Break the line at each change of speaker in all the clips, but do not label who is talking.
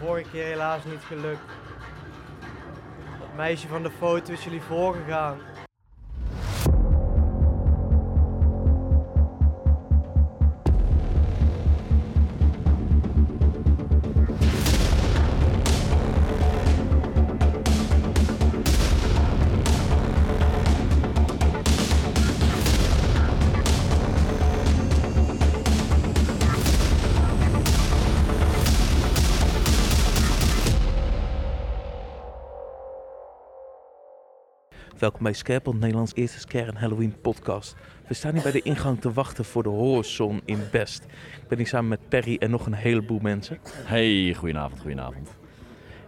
vorige keer helaas niet gelukt. Dat meisje van de foto is jullie voorgegaan.
Welkom bij Scarepot, Nederlands eerste Scare en Halloween podcast. We staan hier bij de ingang te wachten voor de Horizon in Best. Ik ben hier samen met Perry en nog een heleboel mensen.
Hey, goedenavond, goedenavond.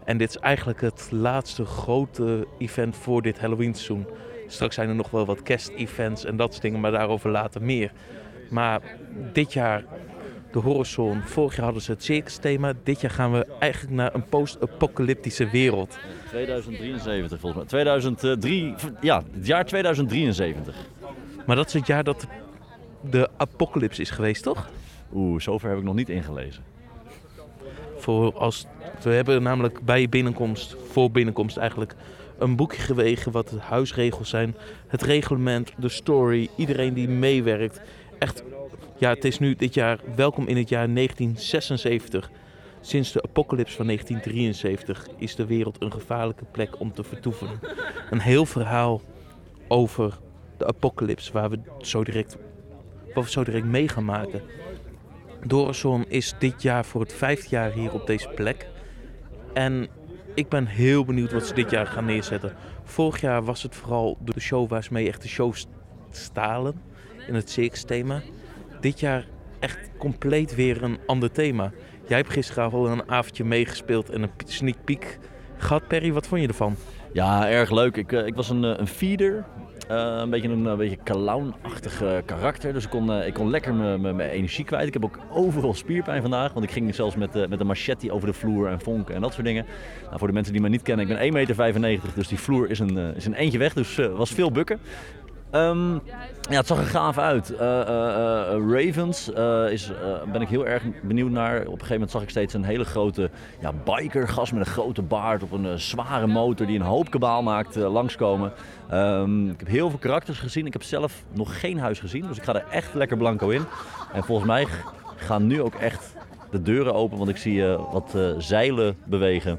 En dit is eigenlijk het laatste grote event voor dit Halloween seizoen. Straks zijn er nog wel wat kerst-events en dat soort dingen, maar daarover later meer. Maar dit jaar de Horizon. Vorig jaar hadden ze het circus thema. Dit jaar gaan we eigenlijk naar een post-apocalyptische wereld.
2073 volgens mij. 2003, ja, het jaar 2073.
Maar dat is het jaar dat de apocalypse is geweest, toch?
Oeh, zover heb ik nog niet ingelezen.
Voor als, we hebben namelijk bij binnenkomst, voor binnenkomst eigenlijk, een boekje gewegen wat de huisregels zijn. Het reglement, de story, iedereen die meewerkt. Echt, ja, het is nu dit jaar, welkom in het jaar 1976. Sinds de apocalypse van 1973 is de wereld een gevaarlijke plek om te vertoeven. Een heel verhaal over de apocalypse waar we zo direct, wat we zo direct mee gaan maken. Dorison is dit jaar voor het vijfde jaar hier op deze plek. En ik ben heel benieuwd wat ze dit jaar gaan neerzetten. Vorig jaar was het vooral de show waar ze mee echt de show stalen in het circus thema. Dit jaar echt compleet weer een ander thema. Jij hebt gisteravond een avondje meegespeeld en een sneak peek gehad. Perry, wat vond je ervan?
Ja, erg leuk. Ik, ik was een, een feeder. Uh, een beetje een, een beetje clown-achtig karakter. Dus ik kon, ik kon lekker mijn energie kwijt. Ik heb ook overal spierpijn vandaag. Want ik ging zelfs met, met een machete over de vloer en vonken en dat soort dingen. Nou, voor de mensen die mij niet kennen, ik ben 1,95 meter. Dus die vloer is een, is een eentje weg. Dus was veel bukken. Um, ja, het zag er gaaf uit. Uh, uh, uh, Ravens is, ben ik heel erg benieuwd naar. Op een gegeven moment zag ik steeds een hele grote ja, biker, gast met een grote baard op een zware motor die een hoop kabaal maakt langskomen. Um, ik heb heel veel karakters gezien. Ik heb zelf nog geen huis gezien, dus ik ga er echt lekker blanco in. En volgens mij gaan nu ook echt de deuren open, want ik zie wat zeilen bewegen.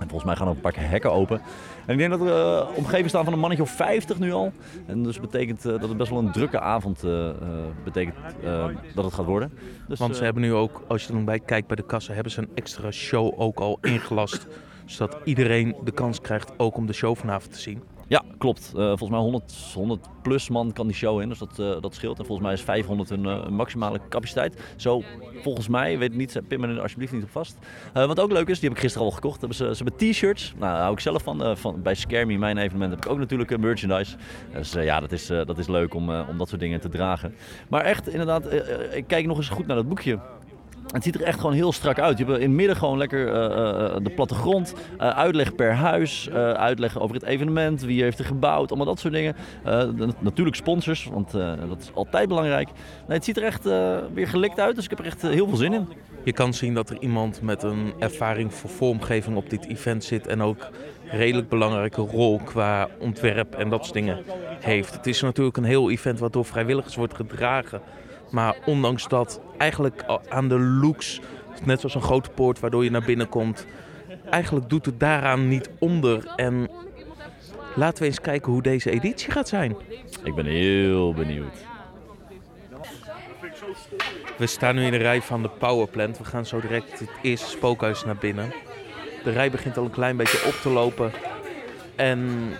En volgens mij gaan er een paar hekken open. En ik denk dat we uh, omgeven staan van een mannetje of 50 nu al. En dus betekent uh, dat het best wel een drukke avond uh, betekent dat het gaat worden. Dus,
Want ze hebben nu ook, als je er nog bij kijkt bij de kassen, hebben ze een extra show ook al ingelast. zodat iedereen de kans krijgt ook om de show vanavond te zien.
Ja, klopt. Uh, volgens mij 100, 100 plus man kan die show in, dus dat, uh, dat scheelt. En volgens mij is 500 een, uh, maximale capaciteit. Zo, volgens mij, weet niet, pin me er alsjeblieft niet op vast. wat ook leuk is, die heb ik gisteren al gekocht. Ze, hebben t-shirts, nou daar hou ik zelf van. van bij Scare Me, mijn evenement, heb ik ook natuurlijk merchandise. Dus ja, dat is, dat is leuk om, om dat soort dingen te dragen. Maar echt, inderdaad, ik kijk nog eens goed naar dat boekje. Het ziet er echt gewoon heel strak uit. Je hebt in het midden gewoon lekker uh, uh, de plattegrond. Uitleg per huis. uitleg over het evenement. Wie heeft er gebouwd. Allemaal dat soort dingen. natuurlijk sponsors, want dat is altijd belangrijk. Het ziet er echt weer gelikt uit. Dus ik heb er echt heel veel zin in.
Je kan zien dat er iemand met een ervaring voor vormgeving op dit event zit. En ook redelijk belangrijke rol qua ontwerp en dat soort dingen heeft. Het is natuurlijk een heel event wat door vrijwilligers wordt gedragen. Maar ondanks dat eigenlijk aan de looks, net zoals een grote poort waardoor je naar binnen komt, eigenlijk doet het daaraan niet onder. En laten we eens kijken hoe deze editie gaat zijn.
Ik ben heel benieuwd.
We staan nu in de rij van de Powerplant. We gaan zo direct het eerste spookhuis naar binnen. De rij begint al een klein beetje op te lopen. En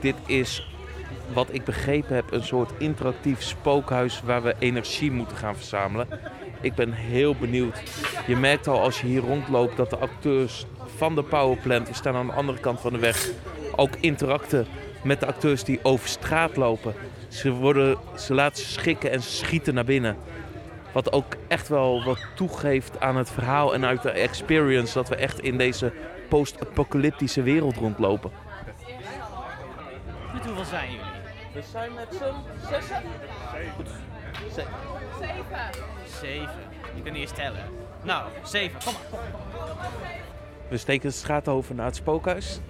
dit is wat ik begrepen heb, een soort interactief spookhuis waar we energie moeten gaan verzamelen. Ik ben heel benieuwd. Je merkt al als je hier rondloopt dat de acteurs van de Powerplant, we staan aan de andere kant van de weg, ook interacten met de acteurs die over straat lopen. Ze, worden, ze laten schikken en schieten naar binnen. Wat ook echt wel wat toegeeft aan het verhaal en uit de experience dat we echt in deze post-apocalyptische wereld rondlopen.
Met hoeveel zijn jullie?
We zijn met z'n zessen.
Zeven. Zeven. Zeven. Je kunt niet eens tellen. Nou, zeven. Kom maar.
We steken de straat over naar het spookhuis.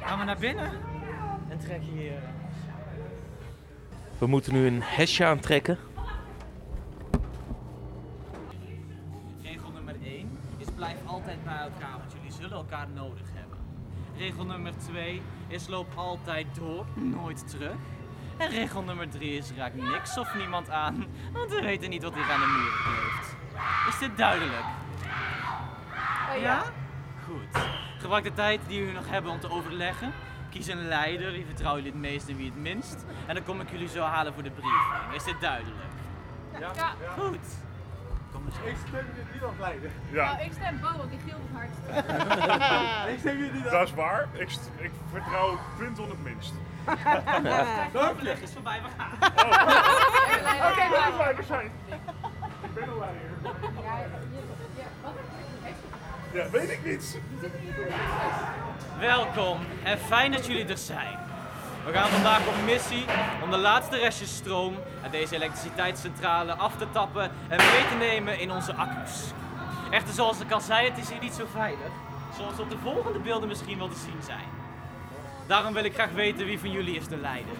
Gaan we naar binnen? En trek hier.
We moeten nu een hesje aantrekken.
Regel nummer 1 is blijf altijd bij elkaar, want jullie zullen elkaar nodig hebben. Regel nummer 2 is loop altijd door, nooit terug. En regel nummer 3 is raak niks of niemand aan, want we weten niet wat hier aan de muur kleeft. Is dit duidelijk? Ja? Goed. Gebruik de tijd die jullie nog hebben om te overleggen. Kies een leider, wie vertrouwen jullie het meest en wie het minst. En dan kom ik jullie zo halen voor de briefing. Is dit duidelijk?
Ja.
Goed. Kom eens op.
Ja,
Nou, ik stem Bo, want die gilt het hardst.
dat is waar. Ik, ik vertrouw Quinton het minst.
Overleg is voorbij, we gaan.
Oké, maar...
Leider zijn. Ik ben een leider.
Ja, je- ja, wat?
Ja, weet ik niet.
Welkom en fijn dat jullie er zijn. We gaan vandaag op missie om de laatste restjes stroom uit deze elektriciteitscentrale af te tappen en mee te nemen in onze accu's. Echter, zoals ik al zei, het is hier niet zo veilig, zoals op de volgende beelden misschien wel te zien zijn. Daarom wil ik graag weten wie van jullie is de leider.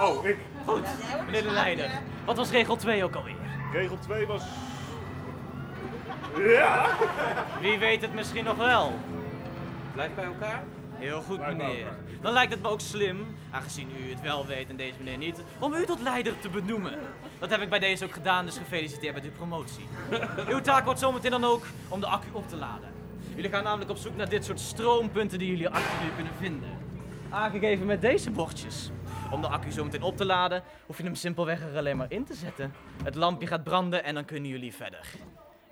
Oh, ik.
Goed, meneer de leider. Wat was regel 2 ook alweer?
Regel 2 was. Ja!
Wie weet het misschien nog wel?
Blijf bij elkaar.
Heel goed, meneer. Dan lijkt het me ook slim, aangezien u het wel weet en deze meneer niet, om u tot leider te benoemen. Dat heb ik bij deze ook gedaan, dus gefeliciteerd met uw promotie. uw taak wordt zometeen dan ook om de accu op te laden. Jullie gaan namelijk op zoek naar dit soort stroompunten die jullie accu nu kunnen vinden. Aangegeven met deze bordjes. Om de accu zometeen op te laden, hoef je hem simpelweg er alleen maar in te zetten. Het lampje gaat branden en dan kunnen jullie verder.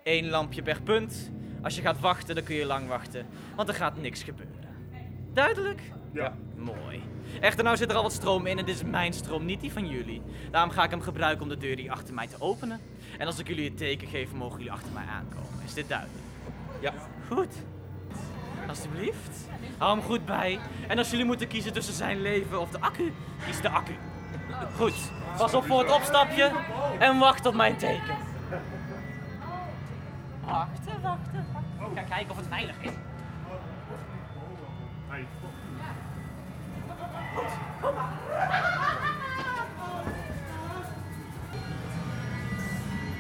Eén lampje per punt. Als je gaat wachten, dan kun je lang wachten, want er gaat niks gebeuren. Duidelijk?
Ja.
Mooi. Echter, nou zit er al wat stroom in en dit is mijn stroom, niet die van jullie. Daarom ga ik hem gebruiken om de deur hier achter mij te openen. En als ik jullie het teken geef, mogen jullie achter mij aankomen. Is dit duidelijk?
Ja.
Goed. Alsjeblieft. Hou hem goed bij. En als jullie moeten kiezen tussen zijn leven of de accu, kies de accu. Goed. Pas op voor het opstapje en wacht op mijn teken. Wachten, wachten, wachten. Ik ga kijken of het veilig is.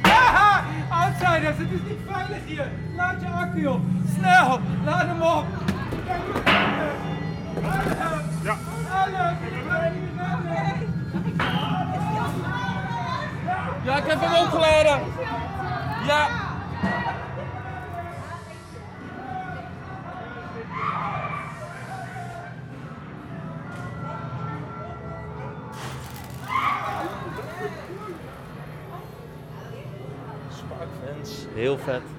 Haha! Outsiders, het is niet veilig hier! Laat je accu op! Snel! Laat hem op!
Ja.
Ja, ik heb hem opgeladen! Ja!
Sparkfans.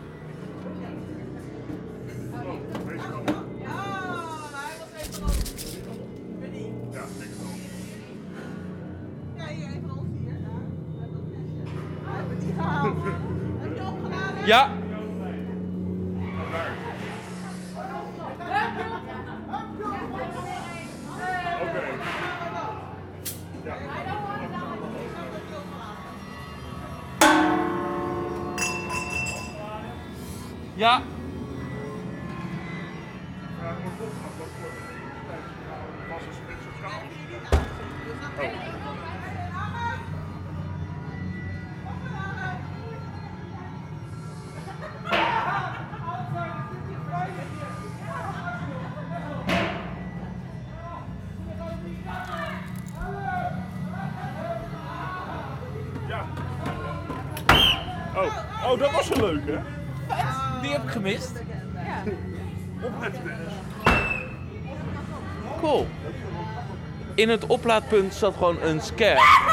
Ja. Oh, oh, dat was een leuke.
Gemist.
Opletten.
Cool. In het oplaadpunt zat gewoon een scare.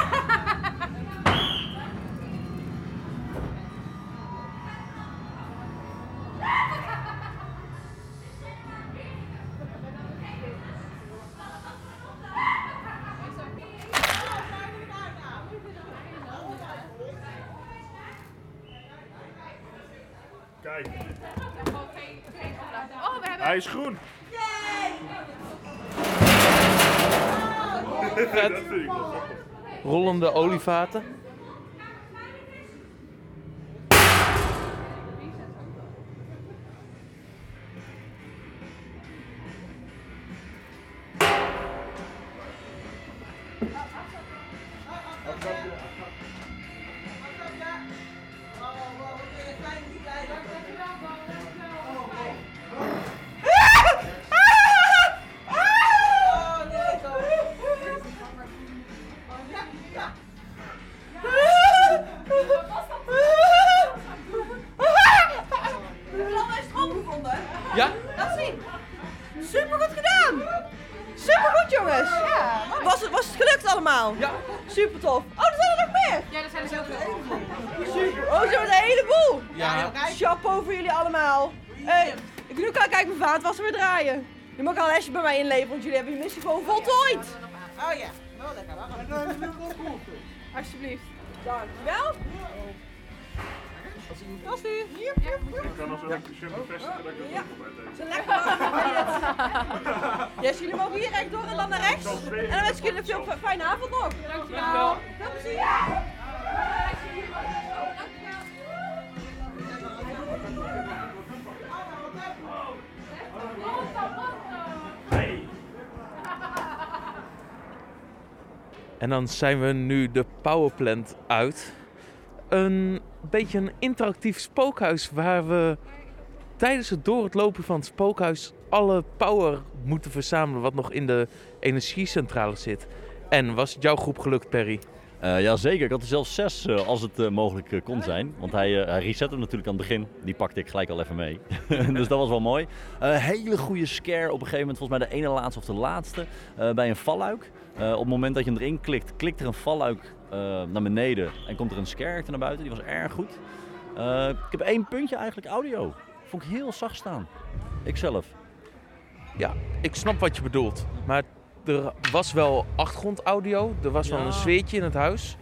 Rollende olievaten.
Yes, jullie mogen hier recht door en dan naar rechts. En dan wens ik jullie een veel fijne avond nog. Dankjewel. Veel plezier.
En dan zijn we nu de powerplant uit. Een beetje een interactief spookhuis waar we tijdens het door het lopen van het spookhuis alle power moeten verzamelen wat nog in de energiecentrale zit. En was het jouw groep gelukt, Perry?
Eh ja, zeker. Ik had er zelfs zes eh, als het eh, mogelijk kon zijn. Want hij, hij resette hem natuurlijk aan het begin. Die pakte ik gelijk al even mee. dus dat was wel mooi. Hele goede scare op een gegeven moment. Volgens mij de ene laatste of de laatste. bij een valluik. Op het moment dat je hem erin klikt, klikt er een valluik naar beneden. En komt er een scare naar buiten. Die was erg goed. Ik heb één puntje eigenlijk audio. Vond ik heel zacht staan. Ikzelf.
Ja, ik snap wat je bedoelt. Maar er was wel achtergrondaudio. Er was wel een zweetje in het huis.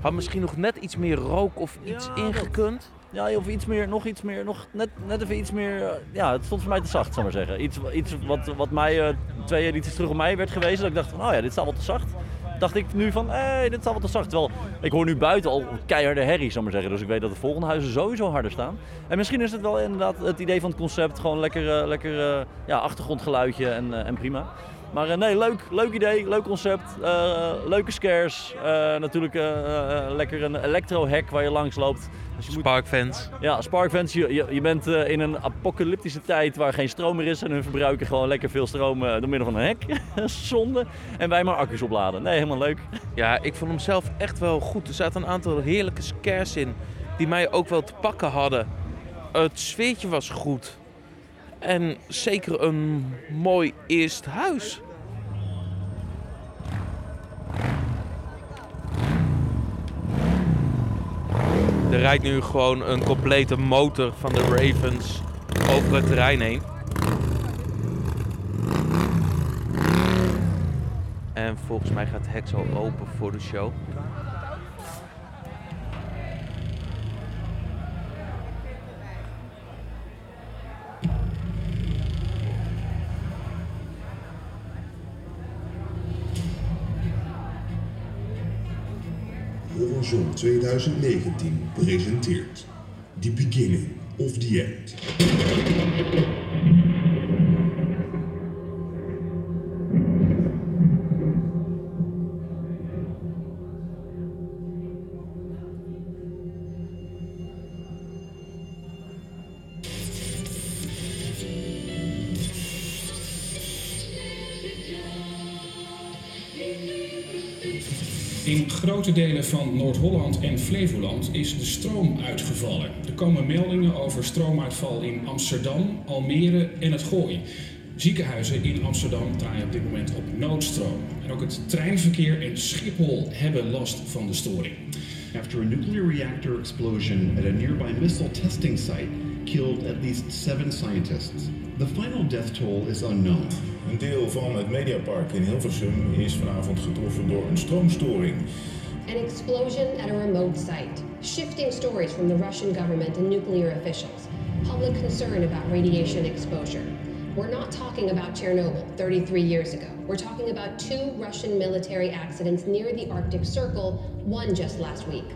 Had misschien nog net iets meer rook of iets ingekund.
Ja, of iets meer, nog iets meer, nog net, net even iets meer. eh, Ja, het stond voor mij te zacht, zal ik maar zeggen. Iets, iets wat, wat mij eh, twee edities terug op mij werd gewezen. Dat ik dacht van, oh ja, dit staat wel te zacht. Dacht ik nu van, hé, hey, dit staat wel te zacht. Terwijl, ik hoor nu buiten al keiharde herrie, zal maar zeggen. Dus ik weet dat de volgende huizen sowieso harder staan. En misschien is het wel inderdaad het idee van het concept. Gewoon lekker, eh, lekker eh, ja, achtergrondgeluidje en, eh, en prima. Maar nee, leuk, leuk idee, leuk concept. leuke scares. natuurlijk lekker een electro-hack waar je langs loopt. Dus moet
Sparkfans.
ja, Sparkfans, je, je, je bent eh, in een apocalyptische tijd waar geen stroom meer is en hun verbruiken gewoon lekker veel stroom eh, door middel van een hek. Zonde. En wij maar accu's opladen. Nee, helemaal leuk.
Ja, ik vond hem zelf echt wel goed. Er zaten een aantal heerlijke scares in die mij ook wel te pakken hadden. Het sfeertje was goed. En zeker een mooi eerst huis. Er rijdt nu gewoon een complete motor van de Ravens over het terrein heen. En volgens mij gaat zo open voor de show.
Horizon 2019 presenteert The Beginning of the End.
Grote delen van Noord-Holland en Flevoland is de stroom uitgevallen. Er komen meldingen over stroomuitval in Amsterdam, Almere en het Gooi. Ziekenhuizen in Amsterdam draaien op dit moment op noodstroom. En ook het treinverkeer en Schiphol hebben last van de storing.
After a nuclear reactor explosion at a nearby missile testing site killed at least seven scientists. The final death toll is unknown.
Een deel van het Mediapark in Hilversum is vanavond getroffen door een stroomstoring.
An explosion at a remote site, shifting stories from the Russian government and nuclear officials, public concern about radiation exposure. We're not talking about Chernobyl 33 years ago. We're talking about two Russian military accidents near the Arctic Circle, one just last week.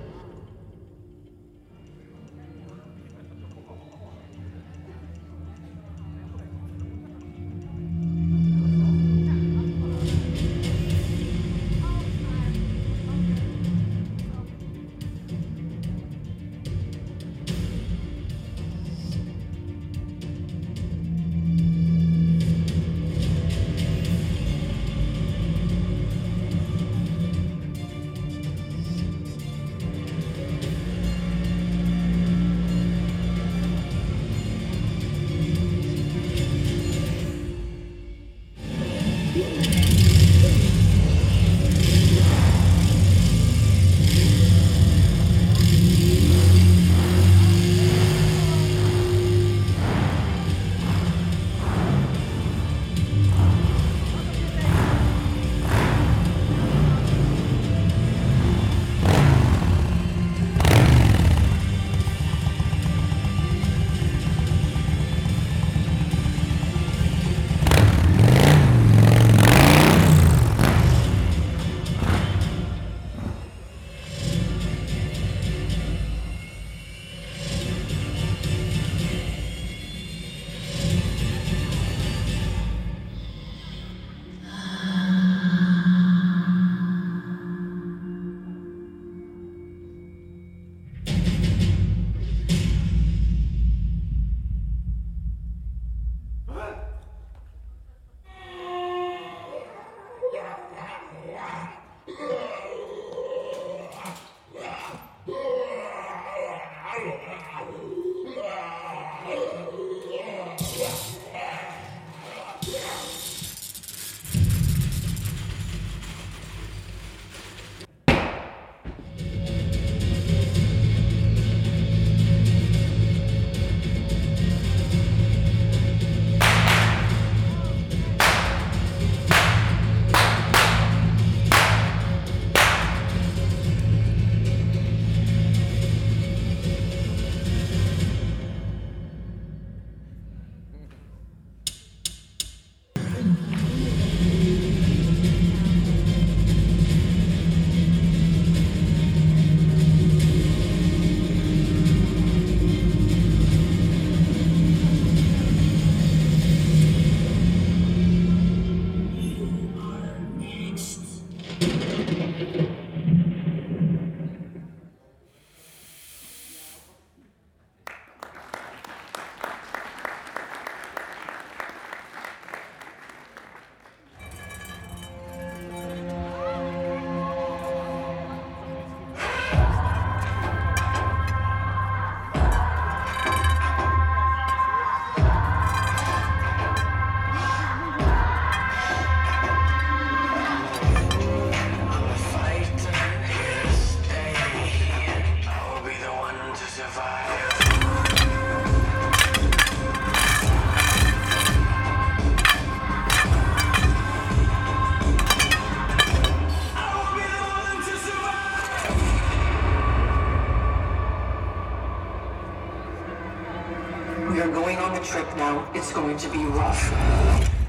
Going on the trip now. It's going to be rough.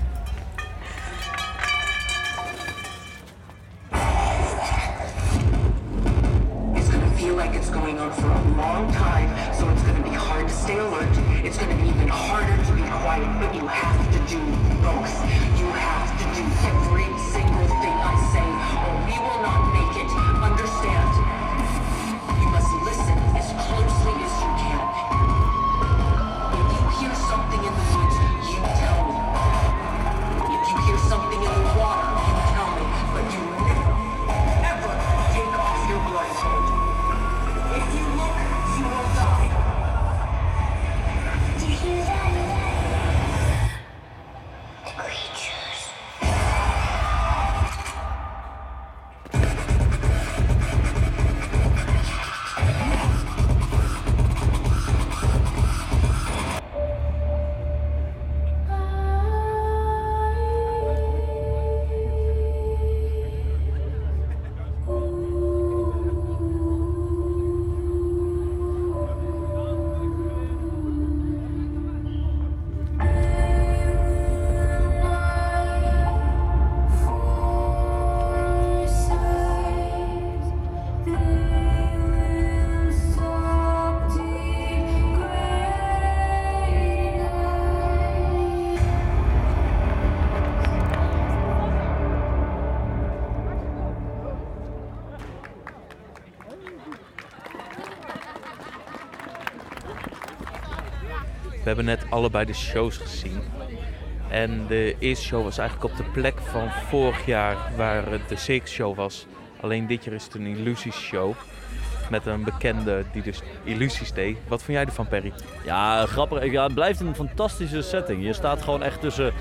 Hebben net allebei de shows gezien. En de eerste show was eigenlijk op de plek van vorig jaar waar het de Six Show was. Alleen dit jaar is het een illusies show. Met een bekende die dus illusies deed. Wat vond jij ervan, Perry?
Ja, grappig. Ja, het blijft een fantastische setting. Je staat gewoon echt tussen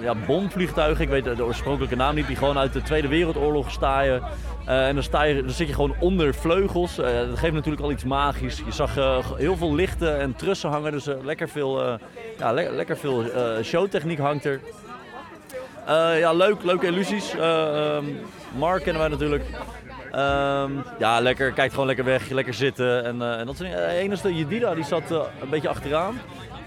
ja, bomvliegtuigen. Ik weet de oorspronkelijke naam niet. Die gewoon uit de Tweede Wereldoorlog staaien. Eh, en dan, sta je, dan zit je gewoon onder vleugels. Eh, dat geeft natuurlijk al iets magisch. Je zag eh, heel veel lichten en trussen hangen. Dus eh, lekker veel, eh, ja, le- lekker veel eh, showtechniek hangt er. Eh, ja, leuk. Leuke illusies. Eh, ehm, Mark kennen wij natuurlijk. Ehm, ja, lekker. Kijkt gewoon lekker weg. Lekker zitten. En, eh, en dat is de enige. Jedida die zat eh, een beetje achteraan.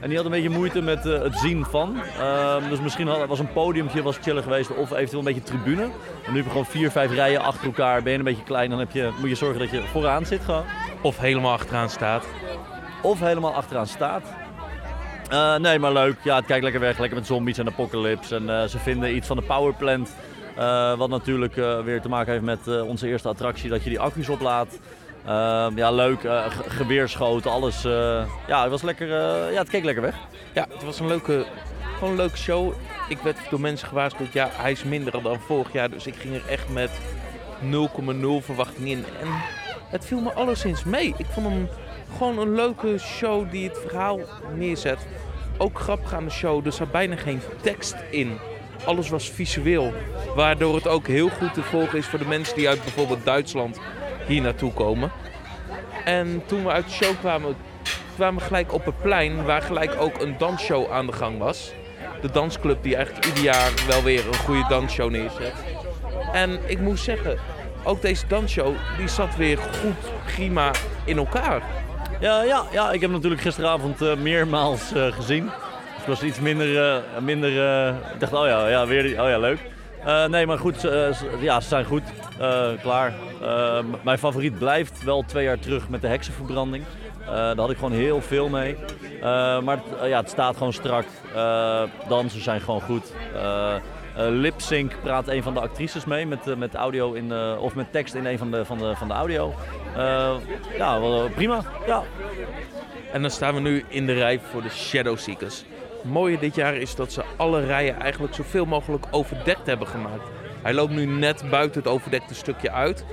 En die had een beetje moeite met eh, het zien van. Ehm, dus misschien had, was een podiumpje was chiller geweest. Of eventueel een beetje tribune. En nu heb je gewoon vier, vijf rijen achter elkaar. Ben je een beetje klein. Dan heb je, moet je zorgen dat je vooraan zit gewoon.
Of helemaal achteraan staat.
Of helemaal achteraan staat. Eh, nee, maar leuk. Ja, het kijkt lekker weg. Lekker met zombies en apocalypse. En eh, ze vinden iets van de powerplant. wat natuurlijk weer te maken heeft met onze eerste attractie. Dat je die accu's oplaadt. Ehm, ja, leuk. ge- geweerschoten, alles. eh, ja, het was lekker. eh, ja, het keek lekker weg.
Ja, het was een leuke, gewoon een leuke show. Ik werd door mensen gewaarschuwd, ja, hij is minder dan vorig jaar. Dus ik ging er echt met 0,0 verwachting in. En het viel me alleszins mee. Ik vond hem gewoon een leuke show die het verhaal neerzet. ook grappig aan de show, er zat bijna geen tekst in. Alles was visueel. Waardoor het ook heel goed te volgen is voor de mensen die uit bijvoorbeeld Duitsland hier naartoe komen. En toen we uit de show kwamen, kwamen we gelijk op het plein waar gelijk ook een dansshow aan de gang was. De dansclub die eigenlijk ieder jaar wel weer een goede dansshow neerzet. En ik moet zeggen, ook deze dansshow die zat weer goed, prima in elkaar.
Ja, ja, ja, ik heb natuurlijk gisteravond eh, meermaals eh, gezien. Het was iets minder, eh, minder ik dacht, oh ja, ja, weer, oh ja, leuk. Nee, maar goed, ja, ze zijn goed, Eh, klaar. Eh, mijn favoriet blijft wel twee jaar terug met de heksenverbranding. Eh, daar had ik gewoon heel veel mee. Maar het, ja, het staat gewoon strak. Dansen zijn gewoon goed. Eh, Lipsync praat een van de actrices mee met, met audio in, of met tekst in een van de, van de, van de audio. Ja, wel, prima. Ja.
En dan staan we nu in de rij voor de Shadow Seekers. Het mooie dit jaar is dat ze alle rijen eigenlijk zoveel mogelijk overdekt hebben gemaakt. Hij loopt nu net buiten het overdekte stukje uit.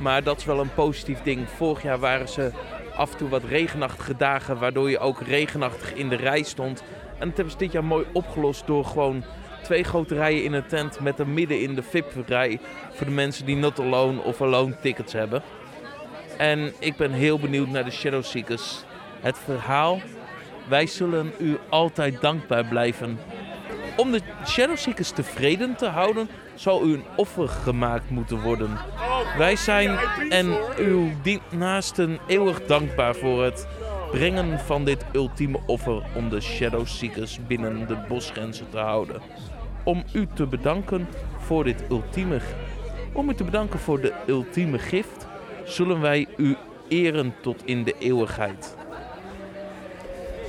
Maar dat is wel een positief ding. Vorig jaar waren ze af en toe wat regenachtige dagen, waardoor je ook regenachtig in de rij stond. En dat hebben ze dit jaar mooi opgelost door gewoon twee grote rijen in een tent met een midden in de VIP-rij voor de mensen die not alone of alone tickets hebben. En ik ben heel benieuwd naar de Shadow Seekers. Het verhaal, wij zullen u altijd dankbaar blijven. Om de Shadow Seekers tevreden te houden, zal u een offer gemaakt moeten worden. Wij zijn en uw naasten eeuwig dankbaar voor het brengen van dit ultieme offer om de Shadow Seekers binnen de bosgrenzen te houden. Om u te bedanken voor dit ultieme, om u te bedanken voor de ultieme gift, zullen wij u eren tot in de eeuwigheid.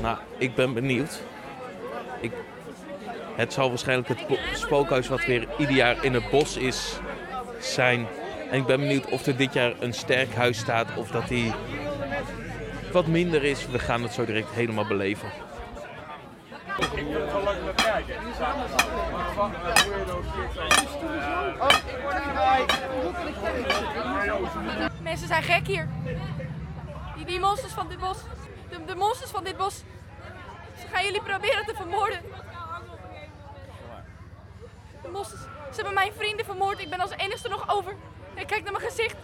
Nou, ik ben benieuwd. Ik, het zal waarschijnlijk het spookhuis wat weer ieder jaar in het bos is zijn. En ik ben benieuwd of er dit jaar een sterk huis staat of dat die wat minder is. We gaan het zo direct helemaal beleven.
Mensen zijn gek hier. Die, die monsters van dit bos. De, de monsters van dit bos. Ze gaan jullie proberen te vermoorden. Ze hebben mijn vrienden vermoord. Ik ben als enigste nog over. En kijk naar mijn gezicht.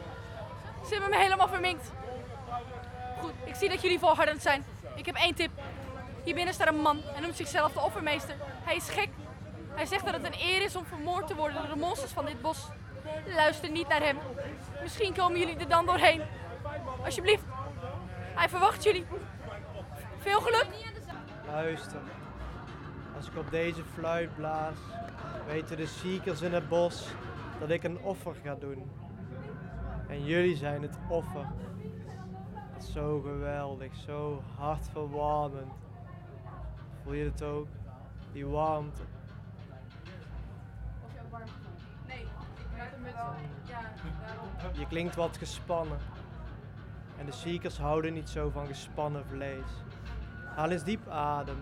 Ze hebben me helemaal verminkt. Goed, ik zie dat jullie volhardend zijn. Ik heb één tip. Hier binnen staat een man en noemt zichzelf de offermeester. Hij is gek. Hij zegt dat het een eer is om vermoord te worden door de monsters van dit bos. Luister niet naar hem. Misschien komen jullie er dan doorheen. Alsjeblieft. Hij verwacht jullie. Veel geluk.
Luister. Als ik op deze fluit blaas, weten de seekers in het bos dat ik een offer ga doen. En jullie zijn het offer. Dat is zo geweldig, zo hartverwarmend. Voel je het ook? Die warmte.
Nee, ik hem met. Ja, daarom.
Je klinkt wat gespannen. En de seekers houden niet zo van gespannen vlees. Haal eens diep adem.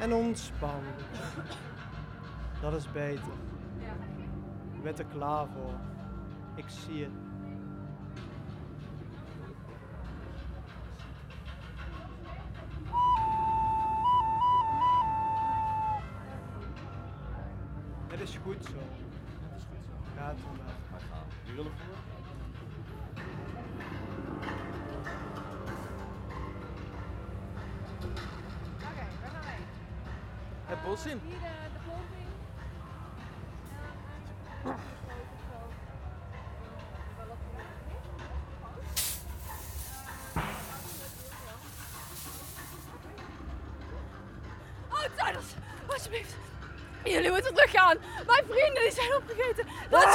En ontspan. Dat is beter. Je bent er klaar voor. Ik zie het. Het is goed zo. Het is goed zo. Gaat u maar.
Wie wil er voor?
Het bos in.
Outsiders, alsjeblieft. Jullie moeten teruggaan. Mijn vrienden die zijn opgegeten. Dat is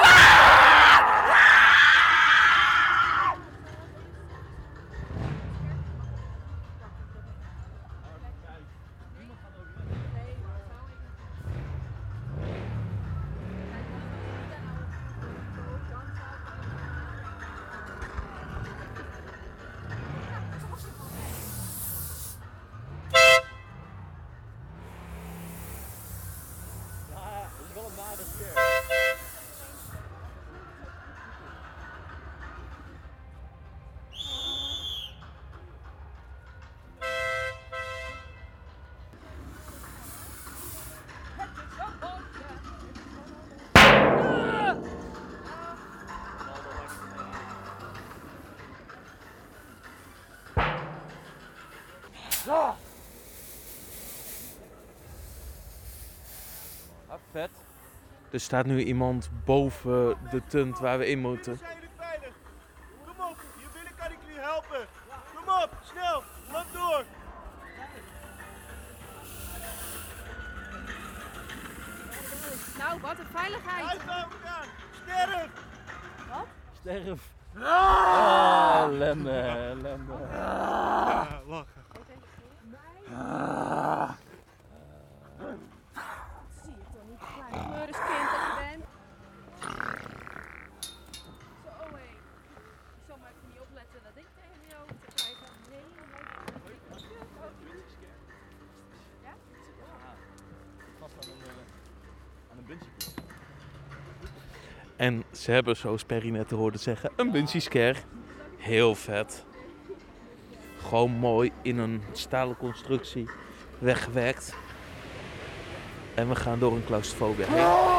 Vet. Er staat nu iemand boven de tunt waar we in moeten.
Zijn jullie veilig? Kom op, hier binnen kan ik jullie helpen. Kom op, snel, loop door.
Nou, wat een veiligheid.
Uitlopen gaan, sterf.
Wat?
Sterf.
Ah!
ellende, ellende.
Ah, lachen.
Ah.
En ze hebben, zoals Perry net hoorde zeggen, een bungee scare. Heel vet. Gewoon mooi in een stalen constructie weggewerkt. En we gaan door een claustrofobia heen.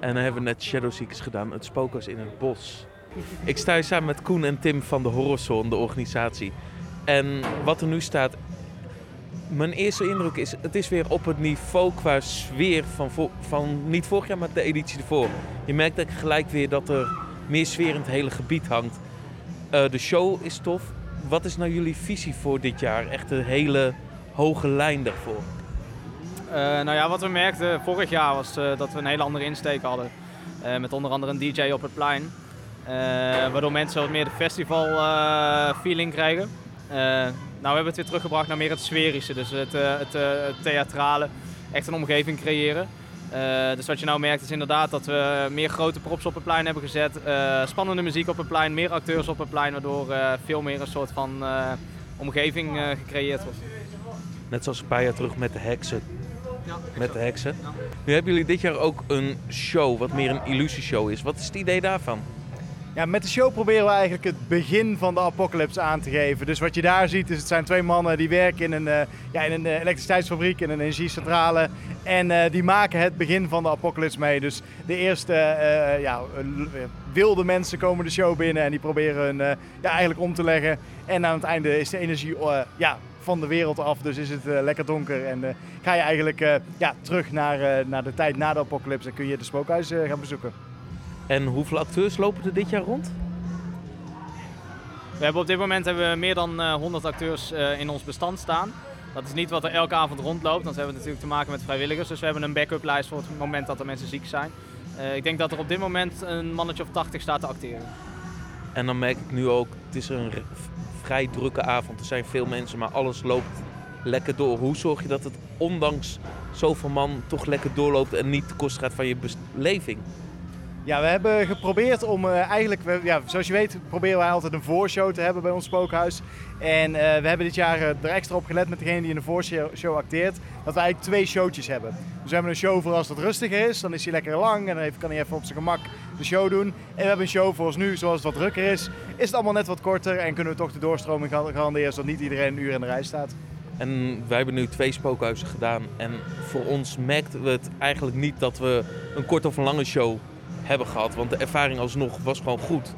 En dan hebben we net Shadow Seekers gedaan, het spookhuis in het bos. Ik sta hier samen met Koen en Tim van de Horrorzone, de organisatie. En wat er nu staat, mijn eerste indruk is, het is weer op het niveau qua sfeer van, van niet vorig jaar, maar de editie ervoor. Je merkt dat gelijk weer dat er meer sfeer in het hele gebied hangt. Eh, de show is tof. Wat is nou jullie visie voor dit jaar? Echt een hele hoge lijn daarvoor.
Eh, nou ja, wat we merkten vorig jaar was eh, dat we een hele andere insteek hadden. Eh, met onder andere een DJ op het plein. Waardoor mensen wat meer de festival feeling krijgen. Nou, we hebben het weer teruggebracht naar meer het sferische. Dus het, het, theatrale. Echt een omgeving creëren. Dus wat je nou merkt is inderdaad dat we meer grote props op het plein hebben gezet. spannende muziek op het plein, meer acteurs op het plein. Waardoor veel meer een soort van omgeving gecreëerd wordt.
Net zoals een jaar terug met de heksen.
Ja,
Met de heksen. Nu hebben jullie dit jaar ook een show, wat meer een illusieshow is. Wat is het idee daarvan?
Ja, met de show proberen we eigenlijk het begin van de apocalypse aan te geven. Dus wat je daar ziet, is het zijn twee mannen die werken in een, eh, ja, in een eh, elektriciteitsfabriek, in een energiecentrale. En eh, die maken het begin van de apocalypse mee. Dus de eerste eh, ja, wilde mensen komen de show binnen en die proberen hun eh, ja, eigenlijk om te leggen. En aan het einde is de energie eh, ja, van de wereld af, dus is het eh, lekker donker. En eh, ga je eigenlijk eh, ja, terug naar, eh, naar de tijd na de apocalypse en kun je de spookhuis eh, gaan bezoeken.
En hoeveel acteurs lopen er dit jaar rond?
We hebben op dit moment hebben we meer dan eh, 100 acteurs eh, in ons bestand staan. Dat is niet wat er elke avond rondloopt, want we hebben natuurlijk te maken met vrijwilligers. Dus we hebben een backup lijst voor het moment dat er mensen ziek zijn. Eh, ik denk dat er op dit moment een mannetje of 80 staat te acteren.
En dan merk ik nu ook, het is een vrij drukke avond. Er zijn veel mensen, maar alles loopt lekker door. Hoe zorg je dat het ondanks zoveel man toch lekker doorloopt en niet te kosten gaat van je beleving?
Ja, we hebben geprobeerd om eh, eigenlijk, we- ja, zoals je weet, proberen wij altijd een voorshow te hebben bij ons spookhuis. En eh, we hebben dit jaar eh, er extra op gelet met degene die in de voorshow show acteert, dat we eigenlijk twee showtjes hebben. Dus we hebben een show voor als het rustiger is, dan is hij lekker lang en dan kan hij even op zijn gemak de show doen. En we hebben een show voor ons nu, zoals het wat drukker is, is het allemaal net wat korter en kunnen we toch de doorstroming gar- garanderen, zodat niet iedereen een uur in de rij staat.
En wij hebben nu twee spookhuizen gedaan. En voor ons merkten we het eigenlijk niet dat we een korte of een lange show hebben gehad. Want de ervaring alsnog was gewoon goed.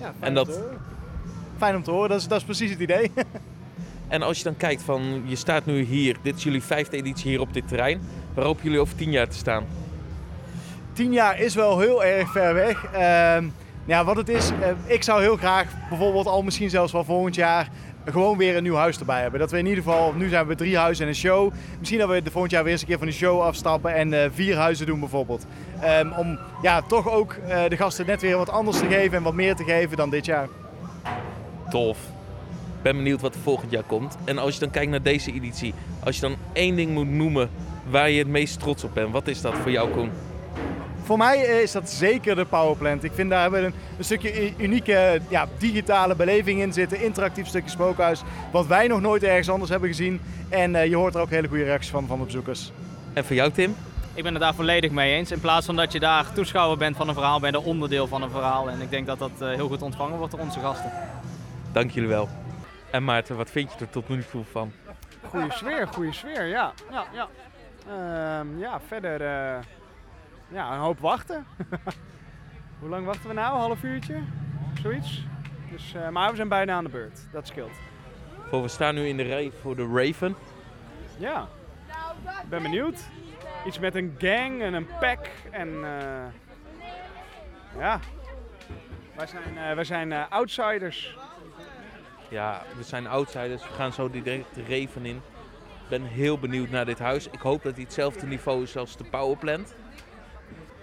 Ja,
en dat,
Fijn om te horen, dat is, dat is precies het idee.
En als je dan kijkt van, je staat nu hier, dit is jullie vijfde editie hier op dit terrein. Waar hopen jullie over tien jaar te staan?
Tien jaar is wel heel erg ver weg. Ehm, ja, wat het is, eh, ik zou heel graag bijvoorbeeld al misschien zelfs wel volgend jaar gewoon weer een nieuw huis erbij hebben. Dat we in ieder geval, nu zijn we drie huizen en een show. Misschien dat we de volgend jaar weer eens een keer van de show afstappen en eh, vier huizen doen bijvoorbeeld. Ehm, om ja, toch ook eh, de gasten net weer wat anders te geven en wat meer te geven dan dit jaar.
Tof. Ik ben benieuwd wat er volgend jaar komt. En als je dan kijkt naar deze editie, als je dan één ding moet noemen waar je het meest trots op bent, wat is dat voor jou, Koen?
Voor mij eh, is dat zeker de Powerplant. Ik vind daar hebben we een, een stukje unieke ja, digitale beleving in zitten. Interactief stukje spookhuis. Wat wij nog nooit ergens anders hebben gezien. En eh, je hoort er ook hele goede reacties van van de bezoekers.
En voor jou, Tim?
Ik ben het daar volledig mee eens. In plaats van dat je daar toeschouwer bent van een verhaal, ben je er onderdeel van een verhaal. En ik denk dat dat eh, heel goed ontvangen wordt door onze gasten.
Dank jullie wel. En Maarten, wat vind je er tot nu toe van?
Goeie sfeer, goede sfeer, ja. Ja, ja. Ehm, ja verder, eh,
ja, een hoop wachten. Hoe lang wachten we nou? Half uurtje? Zoiets. Dus, eh, maar we zijn bijna aan de beurt. Dat scheelt.
Voor we staan nu in de rij voor de Raven.
Ja. Ik ben benieuwd. Iets met een gang en een pack en eh, ja. Wij zijn, wij zijn outsiders.
Ja, we zijn outsiders. We gaan zo direct de Raven in. Ik ben heel benieuwd naar dit huis. Ik hoop dat hij hetzelfde niveau is als de Powerplant.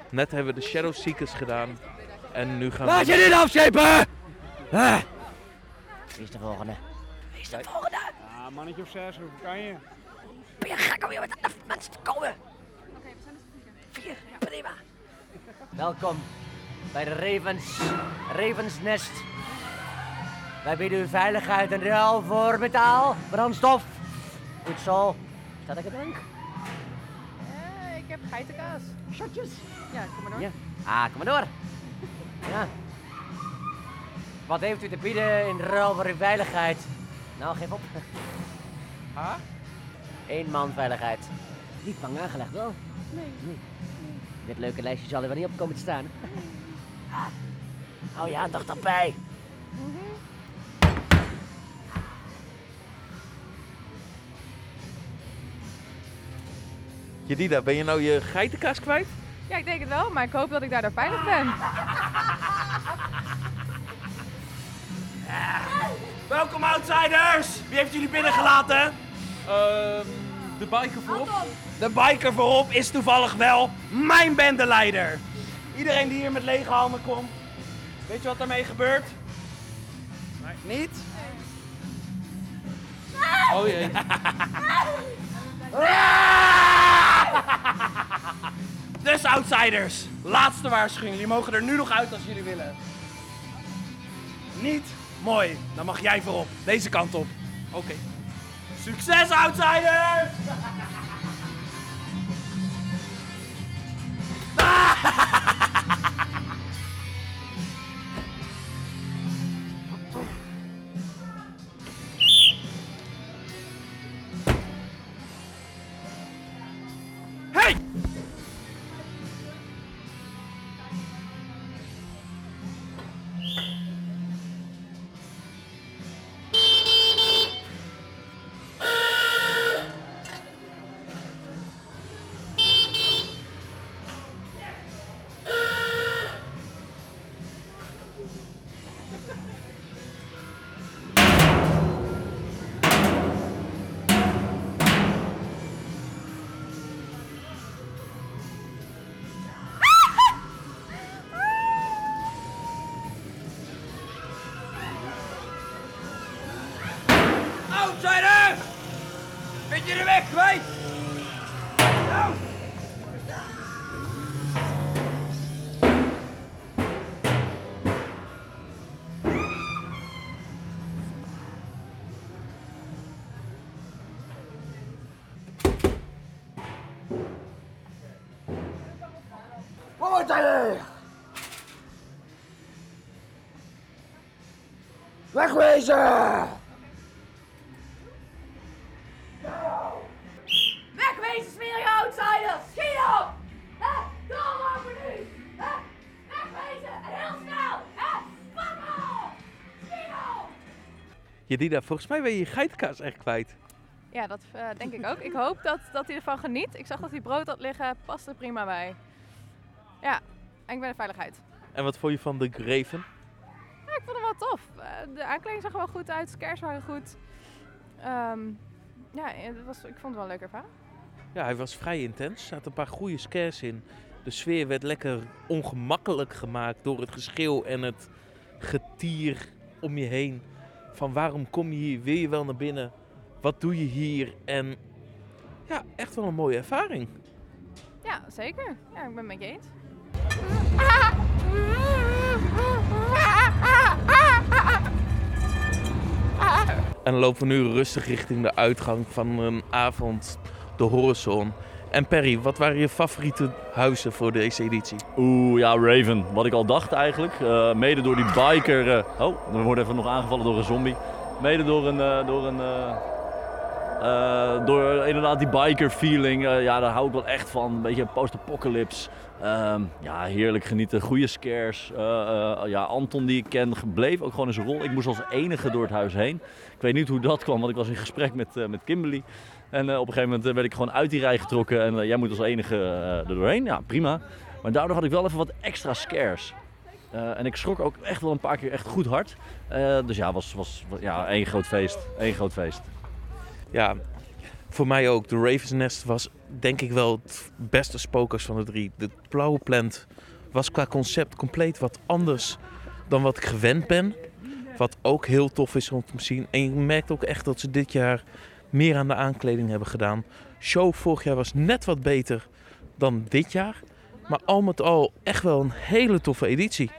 Net hebben we de Shadow Seekers gedaan. En nu gaan
Laat
we...
je dit afschepen! Ah.
Wie is de volgende?
Wie is de volgende?
Ja, mannetje of zes, hoeveel kan je?
Ben je gek om hier met de mensen te komen? Vier, prima.
Welkom bij de Ravens, Ravensnest. Wij bieden u veiligheid en ruil voor metaal, brandstof, voedsel. Staat ik het drank?
Eh, ik heb geitenkaas.
Shotjes?
Ja, kom maar door.
Ja. Ah, kom maar door. Ja. Wat heeft u te bieden in ruil voor uw veiligheid? Nou, geef op.
Ha?
Eén man veiligheid. Niet bang aangelegd wel.
Nee.
Nee. Dit leuke lijstje zal er wel niet op komen te staan. Ah. Hou je aandacht bij.
Jedida, ben je nou je geitenkaas kwijt?
Ja, ik denk het wel, maar ik hoop dat ik daardoor veilig ben.
Welkom outsiders! Wie heeft jullie binnengelaten?
Ehm, de biker voorop.
De biker voorop is toevallig wel mijn bendeleider. Iedereen die hier met lege handen komt, weet je wat daarmee gebeurt? Nee. Niet?
Oh jee.
Dus outsiders, laatste waarschuwing. Jullie mogen er nu nog uit als jullie willen. Niet? Mooi. Dan mag jij voorop. Deze kant op. Oké. Succes outsiders!
Wegwezen!
Wegwezen, smerige outsiders! Schiet op! Hè? Doorlopen nu! Hè? Wegwezen! En heel snel! Hè? Fuck off! Schiet op!
Jedida, volgens mij ben je je geitenkaas echt kwijt.
Ja, dat eh, denk ik ook. Ik hoop dat, dat hij ervan geniet. Ik zag dat hij brood had liggen, past er prima bij. Ja, en ik ben in veiligheid.
En wat vond je van de Raven?
Ja, ik vond hem wel tof. Eh, de aankleding zag er wel goed uit, de scares waren goed. Ehm, ja, het was, ik vond het wel een leuk ervaring.
Ja, hij was vrij intens. Er zaten een paar goede scares in. De sfeer werd lekker ongemakkelijk gemaakt door het geschreeuw en het getier om je heen. Van waarom kom je hier? Wil je wel naar binnen? Wat doe je hier? En ja, echt wel een mooie ervaring.
Ja, zeker. Ja, ik ben het met je eens.
En lopen we nu rustig richting de uitgang van een avond, de Horizon. En Perry, wat waren je favoriete huizen voor deze editie?
Oeh, ja, Raven. Wat ik al dacht eigenlijk. Eh, mede door die biker. eh, oh, we worden even nog aangevallen door een zombie. Mede door een, eh, door een, eh, door inderdaad die biker feeling, eh, ja, daar hou ik wel echt van. Een beetje post-apocalypse. Ehm, ja, heerlijk genieten. Goede scares. Eh, ja, Anton die ik ken, bleef ook gewoon in zijn rol. Ik moest als enige door het huis heen. Ik weet niet hoe dat kwam, want ik was in gesprek met, met Kimberly. En op een gegeven moment werd ik gewoon uit die rij getrokken. En jij moet als enige er doorheen. Ja, prima. Maar daardoor had ik wel even wat extra scares. En ik schrok ook echt wel een paar keer echt goed hard. Dus ja, was, was ja, één groot feest. Één groot feest.
Ja, voor mij ook. De Raven's Nest was denk ik wel het beste spookhuis van de drie. De blauwe plant was qua concept compleet wat anders dan wat ik gewend ben. Wat ook heel tof is om te zien. En je merkt ook echt dat ze dit jaar meer aan de aankleding hebben gedaan. Show vorig jaar was net wat beter dan dit jaar. Maar al met al echt wel een hele toffe editie.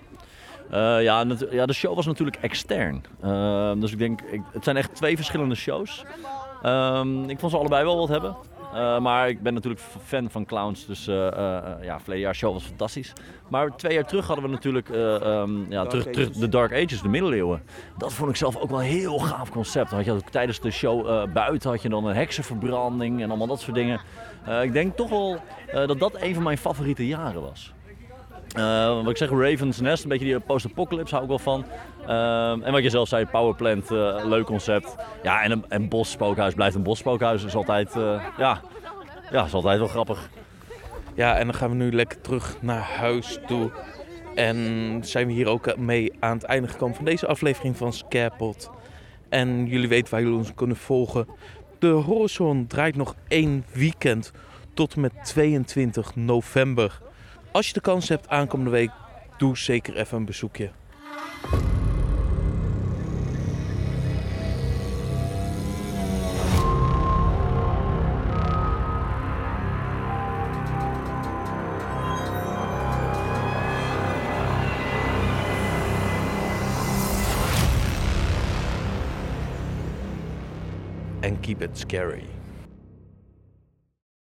Eh, ja, ja, de show was natuurlijk extern. Eh, dus ik denk, het zijn echt twee verschillende shows. Ehm, ik vond ze allebei wel wat hebben. Eh, maar ik ben natuurlijk fan van clowns, dus eh, eh, ja, verleden jaar show was fantastisch. Maar twee jaar terug hadden we natuurlijk eh, ehm, ja, terug, terug de Dark Ages, de middeleeuwen. Dat vond ik zelf ook wel een heel gaaf concept. Had je ook tijdens de show buiten had je dan een heksenverbranding en allemaal dat soort dingen. Ik denk toch wel dat dat een van mijn favoriete jaren was. Eh, wat ik zeg, Raven's Nest, een beetje die post-apocalypse hou ik wel van. Ehm, en wat je zelf zei, Powerplant, eh leuk concept. Ja, en een, een bosspookhuis blijft een bosspookhuis. Is altijd, eh, ja, ja, is altijd wel grappig.
Ja, en dan gaan we nu lekker terug naar huis toe. En zijn we hier ook mee aan het einde gekomen van deze aflevering van Scarepot. En jullie weten waar jullie ons kunnen volgen. De Horizon draait nog één weekend tot en met 22 november. Als je de kans hebt aankomende week, doe zeker even een bezoekje. And keep it scary.